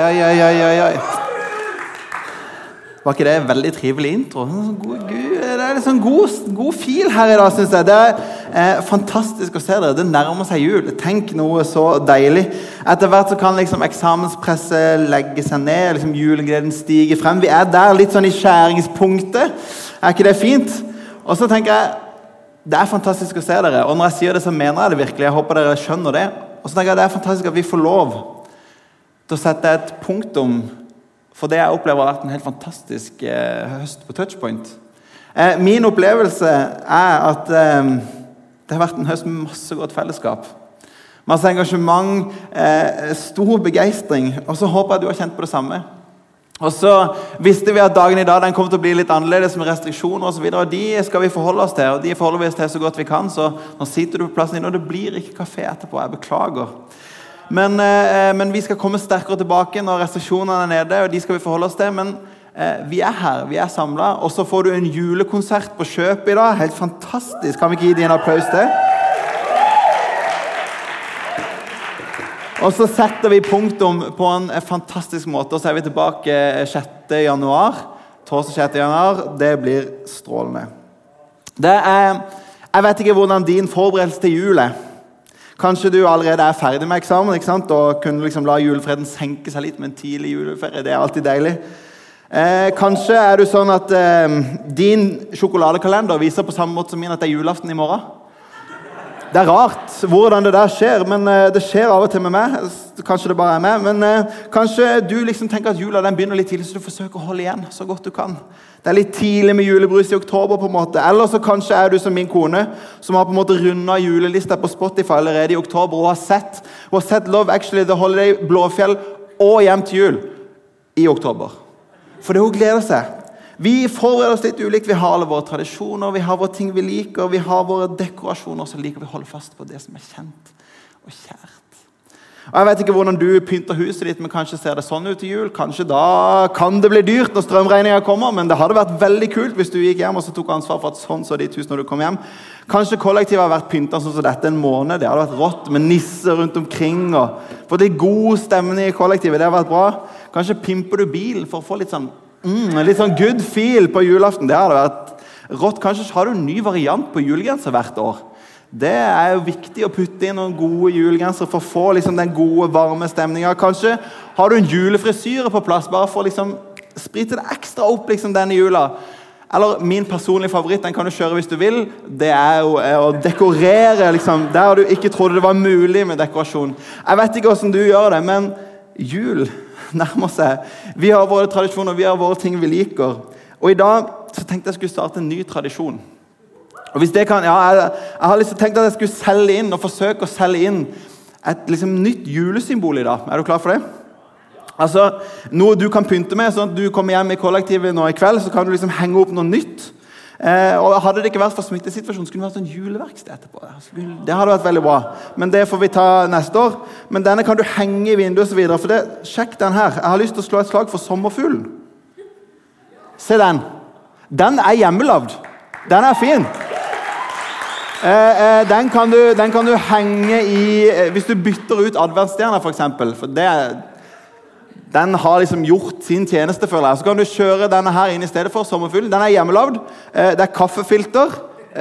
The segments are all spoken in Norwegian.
oi, oi, oi, oi. Var ikke det en veldig trivelig intro? Sånn god, Gud, det er litt sånn god, god fil her i dag, syns jeg. Det er eh, fantastisk å se dere. Det nærmer seg jul. Tenk noe så deilig. Etter hvert så kan liksom eksamenspresset legge seg ned, liksom julegleden stiger frem. Vi er der litt sånn i skjæringspunktet. Er ikke det fint? Og så tenker jeg det er fantastisk å se dere. Og når jeg sier det, så mener jeg det virkelig. Jeg håper dere skjønner det. Og så tenker jeg det er fantastisk at vi får lov til setter jeg et punktum for det jeg opplever har vært en helt fantastisk eh, høst på Touchpoint. Eh, min opplevelse er at eh, det har vært en høst med masse godt fellesskap. Masse engasjement, stor begeistring. Og så håper jeg du har kjent på det samme. Og så visste vi at dagen i dag den kommer til å bli litt annerledes med restriksjoner osv. De skal vi forholde oss til, og de forholder vi oss til så godt vi kan. Så nå sitter du på plassen din, og det blir ikke kafé etterpå. Jeg beklager. Men, eh, men, vi skal komme sterkere tilbake når restriksjonene er nede, og de skal vi forholde oss til. Men eh, vi er her, vi er samla. Og så får du en julekonsert på kjøpet i dag. Helt fantastisk. Kan vi ikke gi dem en applaus til? Og så setter vi punktum på en fantastisk måte, og så er vi tilbake 6. januar. Torsdag 6. januar. Det blir strålende. Det er, jeg vet ikke hvordan din forberedelse til jul er. Kanskje du allerede er ferdig med eksamen ikke sant? og kunne liksom la julefreden senke seg litt med en tidlig juleferie. Det er alltid deilig. Eh, kanskje er du sånn at eh, din sjokoladekalender viser på samme måte som min at det er julaften i morgen. Det er rart hvordan det der skjer, men eh, det skjer av og til med meg. Kanskje det bare er meg, men eh, kanskje du liksom tenker at jula den begynner litt tidlig, så du forsøker å holde igjen så godt du kan. Det er litt tidlig med julebrus i oktober. på en måte. Eller så kanskje er du som min kone, som har på en måte runda julelista på Spotify allerede i oktober og har sett, og har sett Love Actually, The Holiday, Blåfjell og Hjem til jul i oktober. Fordi hun gleder seg. Vi forbereder oss litt ulikt. Vi har alle våre tradisjoner, vi har våre ting vi liker, vi har våre dekorasjoner, så liker vi å holde fast på det som er kjent og kjært. Og Jeg vet ikke hvordan du pynter huset ditt, men kanskje ser det sånn ut til jul. Kanskje da kan det bli dyrt når strømregninga kommer, men det hadde vært veldig kult hvis du gikk hjem og så tok ansvar for at sånn så ditt hus når du kom hjem. Kanskje kollektivet har vært pynta sånn som dette en måned. Det hadde vært rått med nisser rundt omkring. og Fått litt god stemning i kollektivet. Det hadde vært bra. Kanskje pimper du bilen for å få litt sånn, mm, litt sånn good feel på julaften. Det hadde vært rått. Kanskje har du en ny variant på julegenser hvert år. Det er jo viktig å putte inn noen gode julegensere for å få liksom, den gode, varme stemninga. Kanskje har du en julefrisyre på plass bare for å liksom, sprite det ekstra opp liksom, denne jula. Eller min personlige favoritt, den kan du kjøre hvis du vil. Det er jo er å dekorere liksom, der du ikke trodde det var mulig med dekorasjon. Jeg vet ikke hvordan du gjør det, men jul nærmer seg. Vi har våre tradisjoner, vi har våre ting vi liker. Og i dag så tenkte jeg skulle starte en ny tradisjon. Og hvis det kan, ja, jeg, jeg har liksom tenkt at jeg skulle selge inn og forsøke å selge inn et liksom, nytt julesymbol i dag. Er du klar for det? Altså, Noe du kan pynte med. sånn at Du kommer hjem i kollektivet nå i kveld, så kan du liksom henge opp noe nytt. Eh, og Hadde det ikke vært for smittesituasjonen, skulle det vært sånn juleverksted etterpå. Det hadde vært veldig bra. Men det får vi ta neste år. Men denne kan du henge i vinduet osv. For det, sjekk den her. Jeg har lyst til å slå et slag for sommerfuglen. Se den. Den er hjemmelagd. Den er fin. Eh, eh, den, kan du, den, kan du, henge i eh, Hvis du bytter ut adventsstjerna, f.eks. For det, den har liksom gjort sin tjeneste, føler jeg. Så kan du kjøre denne her inn i stedet for sommerfugl. Den er hjemmelagd. Eh, det er kaffefilter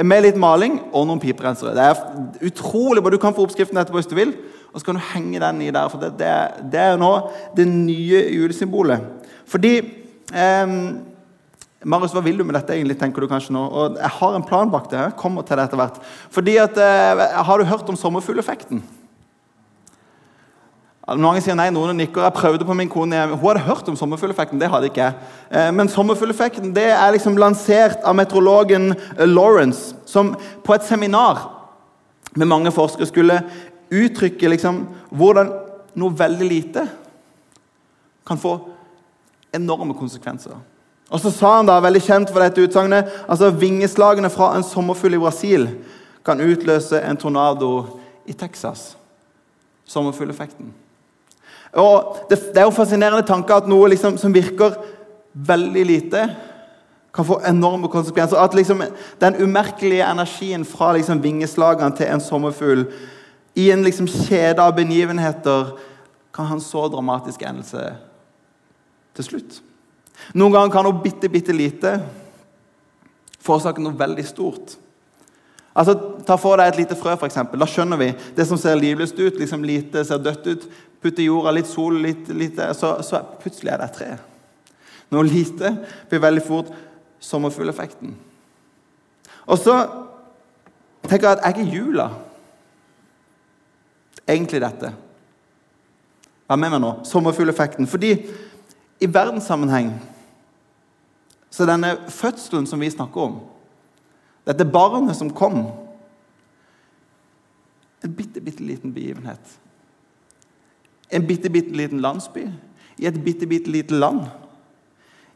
med litt maling og noen piperensere. Det er utrolig bra. Du kan få oppskriften etterpå hvis du vil. Og så kan du henge den i der. For det, det, det er nå det nye julesymbolet. Fordi eh, Marius, hva vil du med dette egentlig, tenker du kanskje nå? Og Jeg har en plan bak det. Jeg kommer til det etter hvert. Fordi at, eh, Har du hørt om sommerfugleffekten? Mange sier nei, noen nikker. Jeg prøvde på min kone. Hun hadde hørt om sommerfugleffekten. Det hadde ikke jeg. Eh, men sommerfugleffekten det er liksom lansert av meteorologen eh, Lawrence, som på et seminar med mange forskere skulle uttrykke liksom hvordan noe veldig lite kan få enorme konsekvenser. Og så sa han da, veldig kjent for dette utsagnet, altså vingeslagene fra en sommerfugl i Brasil kan utløse en tornado i Texas. Sommerfugleffekten. Og det, det, er jo fascinerende tanke at noe liksom, som virker veldig lite, kan få enorme konsekvenser. At liksom, den umerkelige energien fra liksom, vingeslagene til en sommerfugl i en liksom, kjede av begivenheter kan ha en så dramatisk endelse til slutt. Noen ganger kan noe bitte, bitte lite forårsake noe veldig stort. Altså, Ta for deg et lite frø, f.eks. Da skjønner vi. Det som ser livløst ut, liksom lite, ser dødt ut. Putt i jorda, litt sol, litt, lite, så, så plutselig er det et tre. Noe lite blir veldig fort sommerfugleffekten. Og så tenker jeg at jeg er jula egentlig dette? Vær med meg nå. Sommerfugleffekten. Fordi i verdenssammenheng så denne fødselen som vi snakker om, dette barnet som kom En bitte, bitte liten begivenhet. En bitte, bitte liten landsby i et bitte, bitte lite land.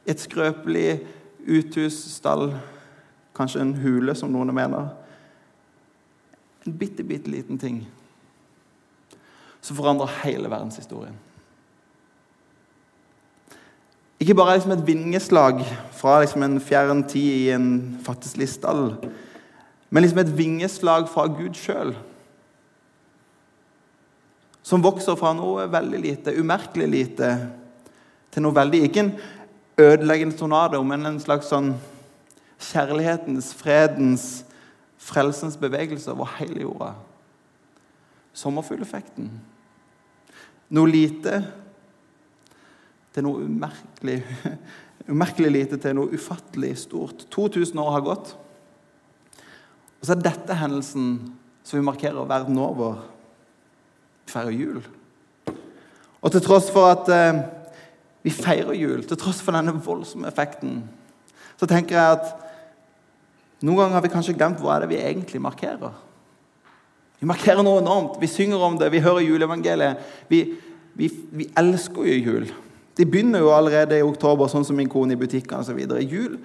Et skrøpelig uthus, stall, kanskje en hule, som noen mener. En bitte, bitte liten ting som forandrer hele verdenshistorien. Ikke bare liksom et vingeslag fra liksom en fjern tid i en fattigslig stall, men liksom et vingeslag fra Gud sjøl. Som vokser fra noe veldig lite, umerkelig lite, til noe veldig Ikke en ødeleggende tornado, men en slags sånn kjærlighetens, fredens, frelsens bevegelse over hele jorda. Sommerfugleffekten. Noe lite til noe umerkelig, umerkelig lite til noe ufattelig stort. 2000 år har gått. Og så er dette hendelsen som vi markerer verden over. Feirer jul. Og til tross for at eh, vi feirer jul, til tross for denne voldsomme effekten, så tenker jeg at noen ganger har vi kanskje glemt hva er det vi egentlig markerer. Vi markerer noe enormt. Vi synger om det, vi hører juleevangeliet. Vi, vi, vi elsker jo jul. De begynner jo allerede i oktober, sånn som min kone i butikkene osv. Jul.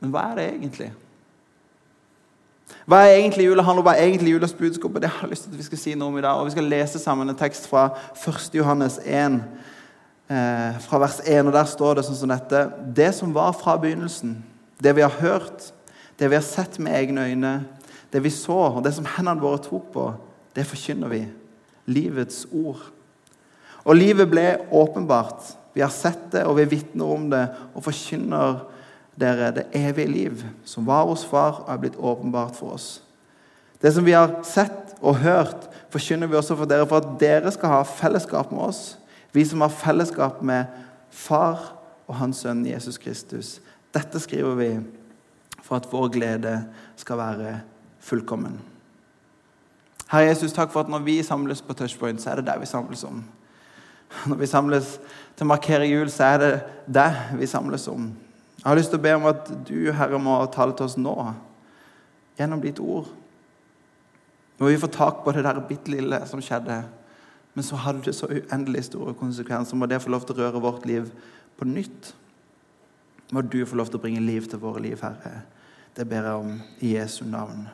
Men hva er det egentlig? Hva er egentlig julehandel, hva er egentlig julas budskap? Det har jeg lyst til at vi skal si noe om i dag. Og Vi skal lese sammen en tekst fra 1. Johannes 1, eh, fra vers 1. og Der står det sånn som dette. Det som var fra begynnelsen, det vi har hørt, det vi har sett med egne øyne, det vi så, og det som hendene våre tok på, det forkynner vi. Livets ord. Og livet ble åpenbart. Vi har sett det, og vi vitner om det og forkynner dere det evige liv, som var hos Far og er blitt åpenbart for oss. Det som vi har sett og hørt, forkynner vi også for dere, for at dere skal ha fellesskap med oss. Vi som har fellesskap med Far og Hans Sønn Jesus Kristus. Dette skriver vi for at vår glede skal være fullkommen. Herre Jesus, takk for at når vi samles på Touchpoint, så er det der vi samles om. Når vi samles til å markere jul, så er det det vi samles om. Jeg har lyst til å be om at du, Herre, må tale til oss nå, gjennom ditt ord. Når vi får tak på det der bitte lille som skjedde, men så hadde det så uendelig store konsekvenser. Må det få lov til å røre vårt liv på nytt. Må du få lov til å bringe liv til våre liv, Herre. Det ber jeg om i Jesu navn.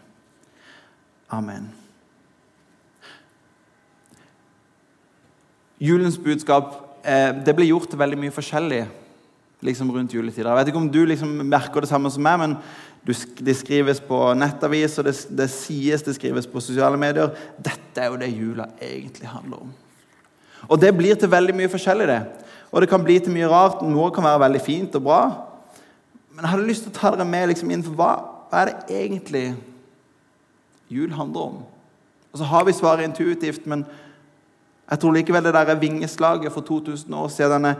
Amen. Julens budskap eh, det blir gjort veldig mye forskjellig liksom rundt juletider. Jeg vet ikke om du liksom merker det samme som meg, men det skrives på nettavis, og det, det sies det skrives på sosiale medier. Dette er jo det jula egentlig handler om. Og det blir til veldig mye forskjellig, det. Og det kan bli til mye rart. Noe kan være veldig fint og bra. Men jeg hadde lyst til å ta dere med liksom inn for hva, hva er det egentlig jul handler om? Og så har vi svaret intuitivt, men jeg tror likevel det der vingeslaget for 2000 år siden, denne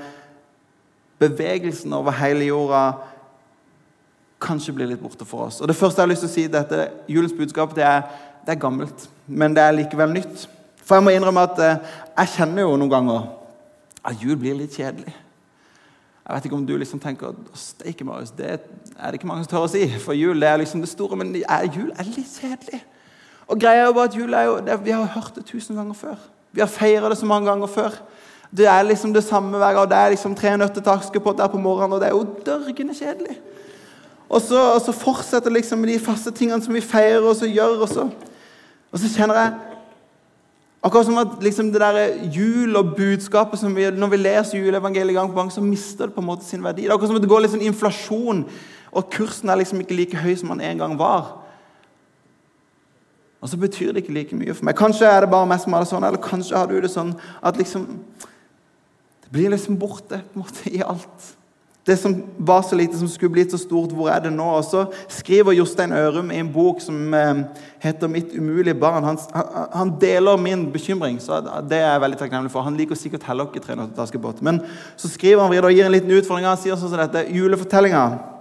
bevegelsen over hele jorda, kanskje blir litt borte for oss. Og Det første jeg har lyst til å si, dette, julens budskap, det er, det er gammelt, men det er likevel nytt. For jeg må innrømme at eh, jeg kjenner jo noen ganger at jul blir litt kjedelig. Jeg vet ikke om du liksom tenker Steike, Marius, det er det ikke mange som tør å si. For jul det er liksom det store, men jul er litt kjedelig. Og greia er jo bare at jul er jo, det, Vi har hørt det tusen ganger før. Vi har feira det så mange ganger før. Det er liksom det samme hver gang. Det er liksom tre nøtter til der på morgenen, og det er jo dørgende kjedelig. Og så, og så fortsetter liksom de faste tingene som vi feirer og så gjør. Og så, og så kjenner jeg Akkurat som at liksom det der jul og budskapet som vi, Når vi leser juleevangeliet gang på gang, så mister det på en måte sin verdi. Det er akkurat som at det går litt sånn inflasjon, og kursen er liksom ikke like høy som den en gang var. Og så betyr det ikke like mye for meg. Kanskje er det bare meg som har det sånn, eller kanskje har du det sånn at liksom Det blir liksom borte på en måte i alt. Det som var så lite, som skulle blitt så stort, hvor er det nå? Og så skriver Jostein Ørum i en bok som eh, heter 'Mitt umulige barn'. Han, han, deler min bekymring, så det er jeg veldig takknemlig for. Han liker sikkert heller ikke trener til Askepott. Men så skriver han videre og gir en liten utfordring. Han sier sånn som dette Julefortellinga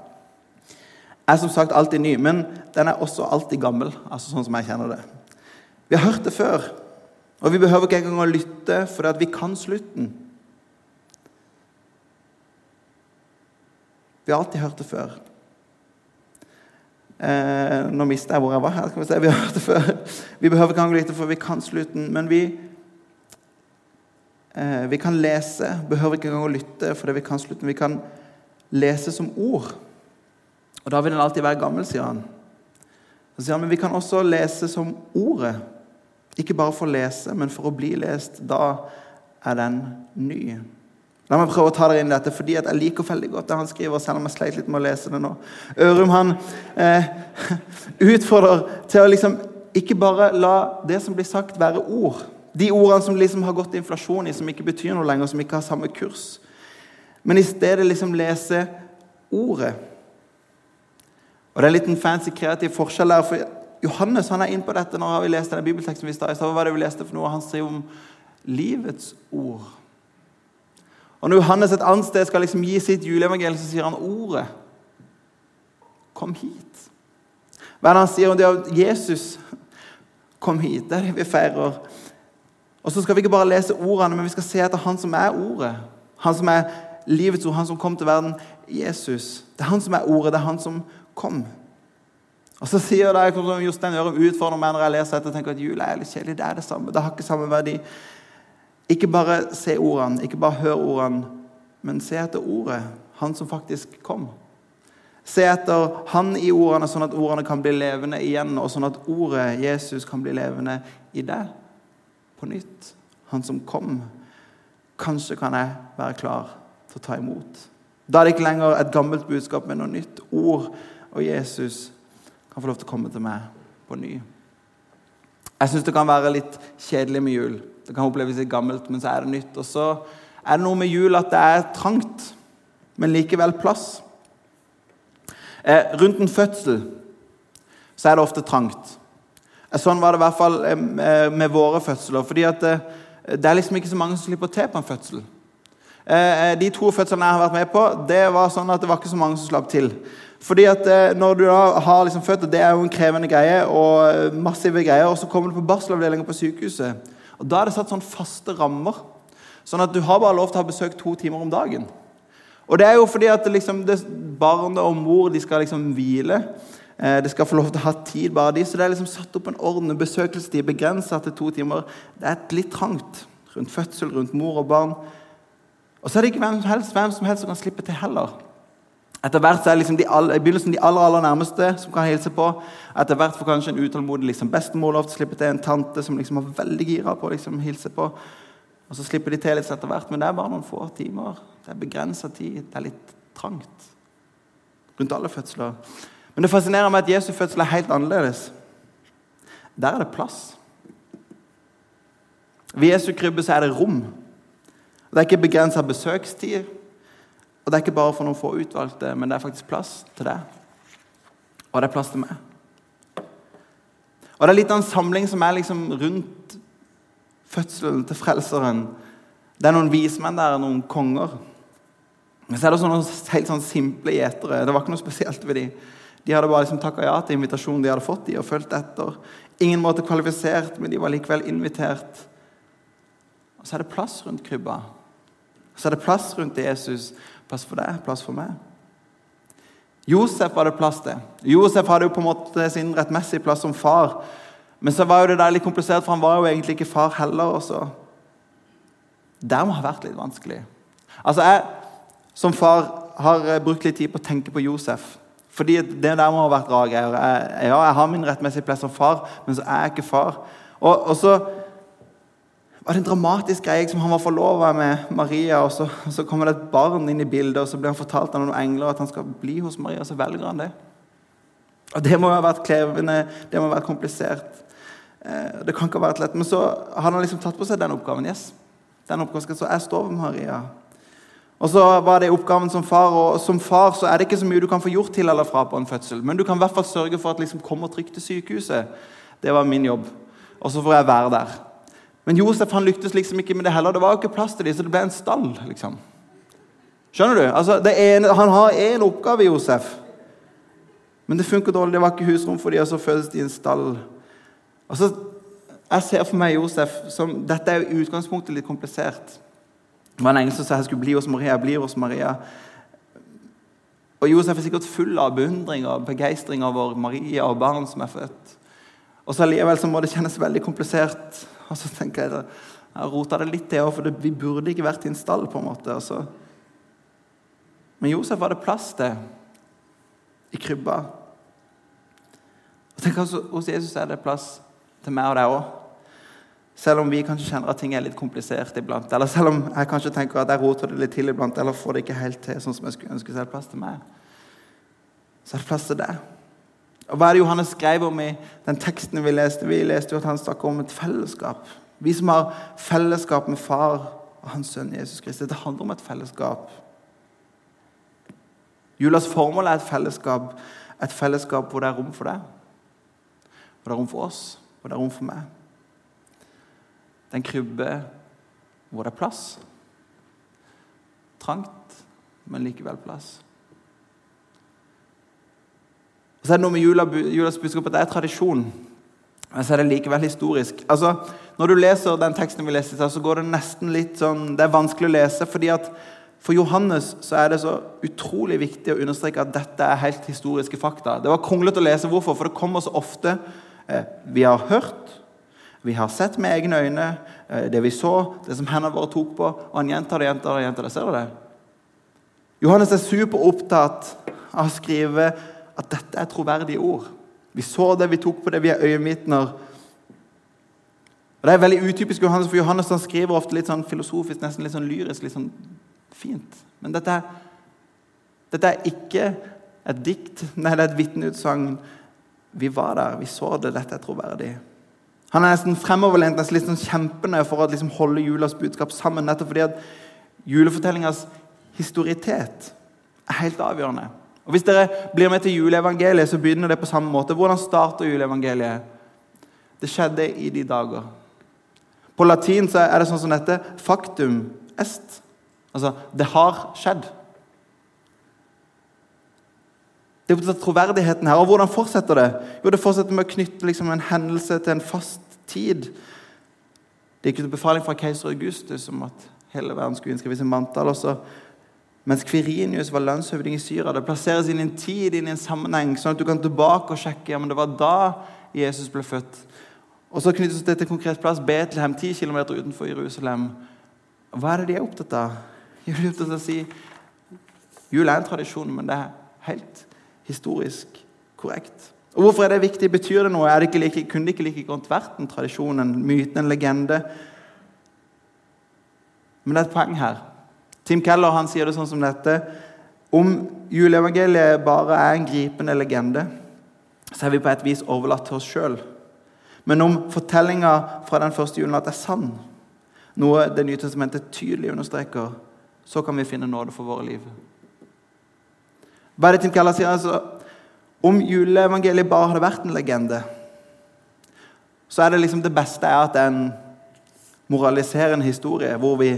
er som sagt alltid ny, men den er også alltid gammel. altså sånn som jeg kjenner det. Vi har hørt det før, og vi behøver ikke engang å lytte, for vi kan slutten. Vi har alltid hørt det før. Eh, nå mista jeg hvor jeg var. her, skal Vi se. Vi har hørt det før. Vi behøver ikke engang lytte, for vi kan slutten. Men vi, eh, vi kan lese. Behøver ikke engang å lytte, fordi vi kan slutten. Vi kan lese som ord. Og da vil den alltid være gammel, sier han. Så sier han, Men vi kan også lese som ordet. Ikke bare for å lese, men for å bli lest. Da er den ny. La meg prøve å ta dere inn i dette, fordi jeg liker veldig godt det han skriver. selv om jeg sleit litt med å lese det nå. Ørum han eh, utfordrer til å liksom ikke bare la det som blir sagt, være ord. De ordene som liksom har gått inflasjon i, som ikke betyr noe lenger, som ikke har samme kurs. Men i stedet liksom lese ordet. Og Det er en liten fancy, kreativ forskjell der. for Johannes han er inne på dette når vi leste denne bibelteksten vi Hva var det vi leste for noe? Han sier om livets ord. Og Når Johannes et annet sted skal liksom gi sitt juleevangelium, så sier han ordet. Kom hit. Hva er det han sier om det at Jesus kom hit? Det er det vi feirer. Og så skal vi ikke bare lese ordene, men vi skal se etter han som er ordet. Han som er livets ord, han som kom til verden. Jesus. Det er han som er ordet. Det er han som kom. Og så sier det, som Jostein Ørum utfordrer meg når jeg leser dette, tenker at jul er litt kjedelig. Det er det samme. Det har ikke samme verdi. Ikke bare se ordene, ikke bare hør ordene, men se etter ordet. Han som faktisk kom. Se etter han i ordene, sånn at ordene kan bli levende igjen, og sånn at ordet Jesus kan bli levende i deg på nytt. Han som kom. Kanskje kan jeg være klar til å ta imot. Da er det ikke lenger et gammelt budskap, men noe nytt. Ord og Jesus kan få lov til å komme til meg på ny. Jeg syns det kan være litt kjedelig med jul. Det kan oppleves litt gammelt, men så er det nytt. Og så er det noe med jul at det er trangt, men likevel plass. Eh, rundt en fødsel så er det ofte trangt. Eh, sånn var det i hvert fall eh, med våre fødsler. fordi at eh, det er liksom ikke så mange som slipper til på en fødsel. Eh, eh, de to fødslene jeg har vært med på, det var sånn at det var ikke så mange som slapp til. Fordi at Når du da har liksom født, og det er jo en krevende greie, og massive greier, og så kommer du på barselavdelinga på sykehuset, og Da er det satt sånn faste rammer. Sånn at du har bare lov til å ha besøk to timer om dagen. Og det er jo fordi at liksom, barnet og mor de skal liksom hvile. Eh, de skal få lov til å ha tid, bare de. Så det er liksom satt opp en orden. Besøkelsestid begrensa til to timer. Det er litt trangt rundt fødsel, rundt mor og barn. Og så er det ikke hvem som helst, hvem som helst som kan slippe til heller. Etter hvert er liksom de i begynnelsen de aller aller nærmeste som kan hilse på. Etter hvert får kanskje en utålmodig liksom bestemor lov til å slippe til en tante som liksom er veldig gira på å liksom hilse på. Og Så slipper de til litt etter hvert, men det er bare noen få timer. Det er begrensa tid. Det er litt trangt rundt alle fødsler. Men det fascinerer meg at Jesu fødsel er helt annerledes. Der er det plass. Ved Jesu krybbe så er det rom. Det er ikke begrensa besøkstid. Og det er ikke bare for noen få utvalgte, men det er faktisk plass til det. Og det er plass til meg. Og det er litt av en samling som er liksom rundt fødselen til Frelseren. Det er noen vismenn der, noen konger. Men så er det også noen helt sånn simple gjetere. Det var ikke noe spesielt ved dem. De hadde bare liksom takka ja til invitasjonen de hadde fått de og fulgt etter. Ingen måte kvalifisert, men de var likevel invitert. Og så er det plass rundt krybba. Så er det plass rundt Jesus. Plass for deg, plass for meg. Josef var det plass til. Josef hadde jo på en måte sin rettmessige plass som far. Men så var jo det der litt komplisert, for han var jo egentlig ikke far heller. også. Det må ha vært litt vanskelig. Altså, Jeg som far har eh, brukt litt tid på å tenke på Josef. Fordi det der må ha vært rare greier. Ja, jeg har min rettmessige plass som far, men så er jeg ikke far. Og, og så var det en dramatisk greie som han var forlova med Maria, og så, så, kommer det et barn inn i bildet, og så blir han fortalt av noen engler at han skal bli hos Maria, og så velger han det. Og Det må ha vært krevende, det må ha vært komplisert. Eh, det kan ikke ha vært lett. Men så har han liksom tatt på seg den oppgaven. yes. Den oppgaven skal så Jeg står ved Maria. Og så var det oppgaven som far, og som far så er det ikke så mye du kan få gjort til eller fra på en fødsel, men du kan i hvert fall sørge for at liksom kommer trygt til sykehuset. Det var min jobb. Og så får jeg være der. Men Josef han lyktes liksom ikke med det heller. Det var jo ikke plass til dem, så det ble en stall. liksom. Skjønner du? Altså, ene, han har én oppgave, Josef. Men det funker dårlig. Det var ikke husrom for dem, og så fødes de i en stall. Altså, Jeg ser for meg Josef som Dette er i utgangspunktet litt komplisert. Det var en engel som sa jeg skulle bli hos Maria. Jeg blir hos Maria. Og Josef er sikkert full av beundring og begeistring over Maria og barn som er født. Og så Allikevel så må det kjennes veldig komplisert. Og så tenker jeg at jeg rota det litt til, for det, vi burde ikke vært i en stall. på en måte. Altså. Men Josef var det plass til i krybba. Og tenk altså, Hos Jesus er det plass til meg og deg òg. Selv om vi kanskje kjenner at ting er litt komplisert iblant. Eller selv om jeg kanskje tenker at jeg roter det litt til iblant, eller får det ikke helt til sånn som jeg skulle ønske, er plass til meg. Så er det plass til deg. Og Hva er det Johannes skrev om i den teksten vi leste? Vi leste jo at han snakker om et fellesskap. Vi som har fellesskap med far og hans sønn Jesus Kristus. Det handler om et fellesskap. Julas formål er et fellesskap, et fellesskap hvor det er rom for deg, hvor det er rom for oss, hvor det er rom for meg. Det er en krybbe hvor det er plass. Trangt, men likevel plass. Og så er det noe med jula, julas budskap at det er tradisjon. Men så er det likevel historisk. Altså, Når du leser den teksten vi leste, så går det nesten litt sånn Det er vanskelig å lese. fordi at For Johannes så er det så utrolig viktig å understreke at dette er helt historiske fakta. Det var kronglete å lese. Hvorfor? For det kommer så ofte eh, Vi har hørt, vi har sett med egne øyne eh, det vi så, det som hendene våre tok på. Og han gjentar det, gjentar det, gjentar det. Ser du det? Johannes er superopptatt av å skrive at dette er troverdige ord. Vi så det, vi tok på det, vi er øyenvitner. Og Det er veldig utypisk Johannes, for Johannes han skriver ofte litt sånn filosofisk, nesten litt sånn lyrisk, litt sånn fint. Men dette, dette er ikke et dikt, nei, det er et vitneutsagn. Vi var der, vi så det, dette er troverdig. Han er nesten fremoverlent, nesten litt sånn kjempende for å liksom holde julas budskap sammen. Nettopp fordi at julefortellingas historitet er helt avgjørende. Og Hvis dere blir med til juleevangeliet, så begynner det på samme måte. Hvordan starter juleevangeliet? Det skjedde i de dager. På latin så er det sånn som dette factum est. Altså det har skjedd. Det er troverdigheten her. Og hvordan fortsetter det? Jo, Det fortsetter med å knytte liksom, en hendelse til en fast tid. Det gikk ut en befaling fra keiser Augustus om at hele verden skulle innskrives i manntall. Og så mens Kvirinius var lønnshøvding i Syria. Det plasseres inn i en tid, inn i en sammenheng, sånn at du kan tilbake og sjekke ja, det var da Jesus ble født. Og så knyttes det til en konkret plass, Betlehem, 10 km utenfor Jerusalem. Hva er det de er opptatt av? De er opptatt av å si jul er en tradisjon, men det er helt historisk korrekt. Og Hvorfor er det viktig? Betyr det noe? Det ikke like, kunne det ikke like godt vært en tradisjon, en myte, en legende? Men det er et poeng her. Tim Keller han sier det sånn som dette. Om juleevangeliet bare er en gripende legende, så er vi på et vis overlatt til oss sjøl. Men om fortellinga fra den første julen at det er sann, noe Det nye testamentet tydelig understreker, så kan vi finne nåde for våre liv. Hva er det Tim Keller sier? Altså, om juleevangeliet bare hadde vært en legende, så er det liksom det beste er at det er en moraliserende historie hvor vi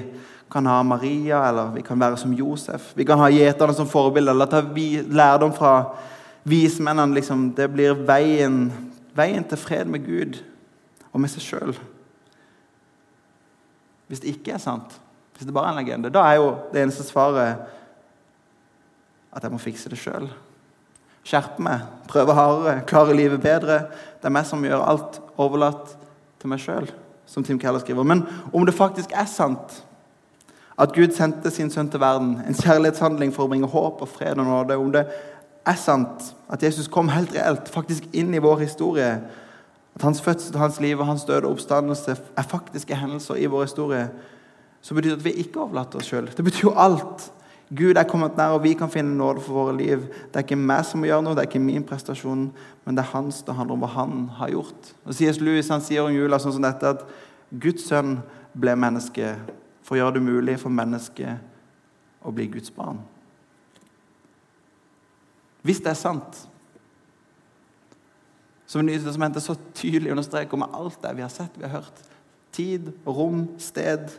kan ha Maria, eller vi kan være som Josef. Vi kan ha gjeterne som forbilde, eller ta lærdom fra vismennene. Liksom. Det blir veien, veien til fred med Gud og med seg sjøl. Hvis det ikke er sant, hvis det bare er en legende, da er jo det eneste svaret at jeg må fikse det sjøl. Skjerpe meg, prøve hardere, klare livet bedre. Det er meg som gjør alt overlatt til meg sjøl, som Tim Keller skriver. Men om det faktisk er sant, at Gud sendte sin sønn til verden, en kjærlighetshandling for å bringe håp og fred og nåde. Om det er sant at Jesus kom helt reelt faktisk inn i vår historie, at hans fødsel, hans liv og hans død og oppstandelse er faktiske hendelser i vår historie, så betyr det at vi ikke overlater oss sjøl. Det betyr jo alt. Gud er kommet nær, og vi kan finne nåde for våre liv. Det er ikke meg som må gjøre noe, det er ikke min prestasjon, men det er hans. Det handler om hva han har gjort. Og C.S. Lewis han sier om jula sånn som dette at Guds sønn ble menneske for å gjøre det mulig for mennesket å bli Guds barn. Hvis det er sant, som Nye testamentet så tydelig understreker med alt det vi har sett, vi har hørt, tid, rom, sted,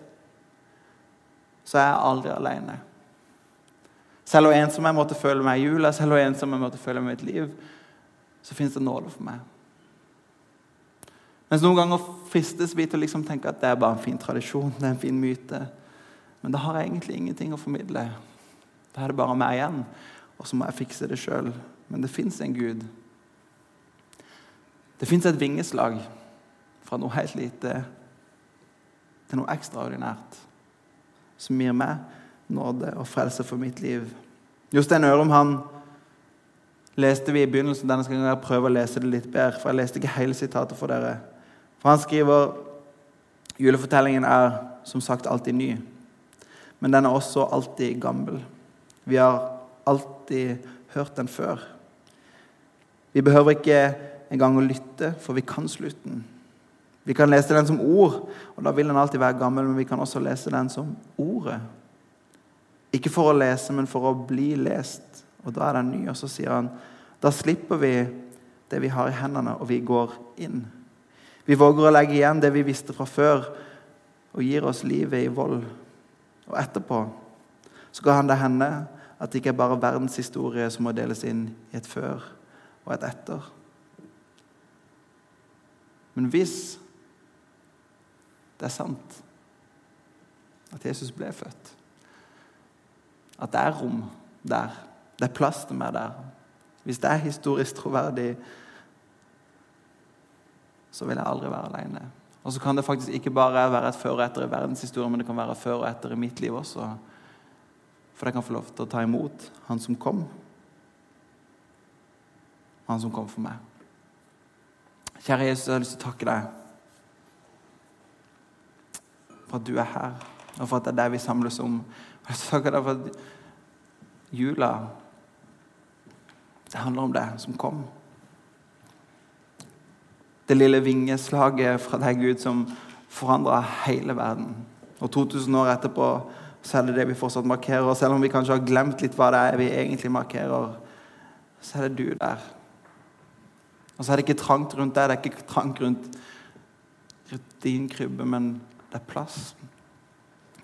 så er jeg aldri alene. Selv om jeg måtte føle meg i jula, selv om jeg måtte føle meg i mitt liv, så fins det nåde for meg. Mens noen ganger fristes vi til å liksom tenke at det er bare en fin tradisjon, det er en fin myte. Men da har jeg egentlig ingenting å formidle. Da er det bare meg igjen, og så må jeg fikse det sjøl. Men det fins en Gud. Det fins et vingeslag fra noe helt lite til noe ekstraordinært som gir meg nåde og frelse for mitt liv. Jostein Ørum han leste vi i begynnelsen. Denne skal jeg prøve å lese det litt bedre, for jeg leste ikke hele sitatet for dere. For Han skriver julefortellingen er som sagt alltid ny, men den er også alltid gammel. Vi har alltid hørt den før. Vi behøver ikke engang å lytte, for vi kan slutten. Vi kan lese den som ord, og da vil den alltid være gammel, men vi kan også lese den som ordet. Ikke for å lese, men for å bli lest. Og da er den ny. Og så sier han da slipper vi det vi har i hendene, og vi går inn. Vi våger å legge igjen det vi visste fra før, og gir oss livet i vold. Og etterpå så kan det hende at det ikke er bare verdenshistorie som må deles inn i et før og et etter. Men hvis det er sant at Jesus ble født, at det er rom der, det er plass til meg der Hvis det er historisk troverdig, så vil jeg aldri være alene. Og så kan det faktisk ikke bare være et før og etter i verdenshistorien, men det kan være før og etter i mitt liv også. For jeg kan få lov til å ta imot han som kom. Han som kom for meg. Kjære Jesus, jeg har lyst til å takke deg for at du er her, og for at det er deg vi samles om. Jeg har lyst til å takke deg for at jula det handler om det som kom. Det lille vingeslaget fra deg, Gud, som forandra hele verden. Og 2000 år etterpå så er det det vi fortsatt markerer. Og selv om vi kanskje har glemt litt hva det er vi egentlig markerer, så er det du der og så er det ikke trangt rundt deg, det er ikke trangt rundt, din krybbe, men det er plass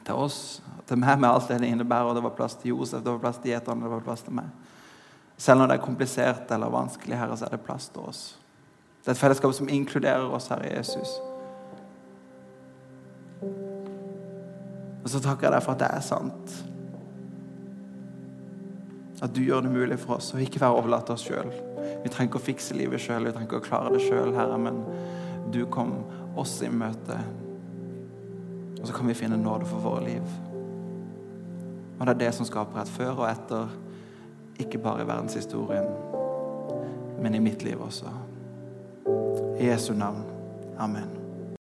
til oss, til meg med alt det det innebærer. Og det var plass til Josef, det var plass til gjeterne, det var plass til meg. Selv når det er komplisert eller vanskelig, her, så er det plass til oss. Det er et fellesskap som inkluderer oss, Herre Jesus. Og så takker jeg deg for at det er sant. At du gjør det mulig for oss å ikke være overlatt til oss sjøl. Vi trenger ikke å fikse livet sjøl, vi trenger ikke å klare det sjøl, Herre, men du kom oss i møte. Og så kan vi finne nåde for våre liv. Og det er det som skaper et før og etter, ikke bare i verdenshistorien, men i mitt liv også. I Jesu navn. Amen.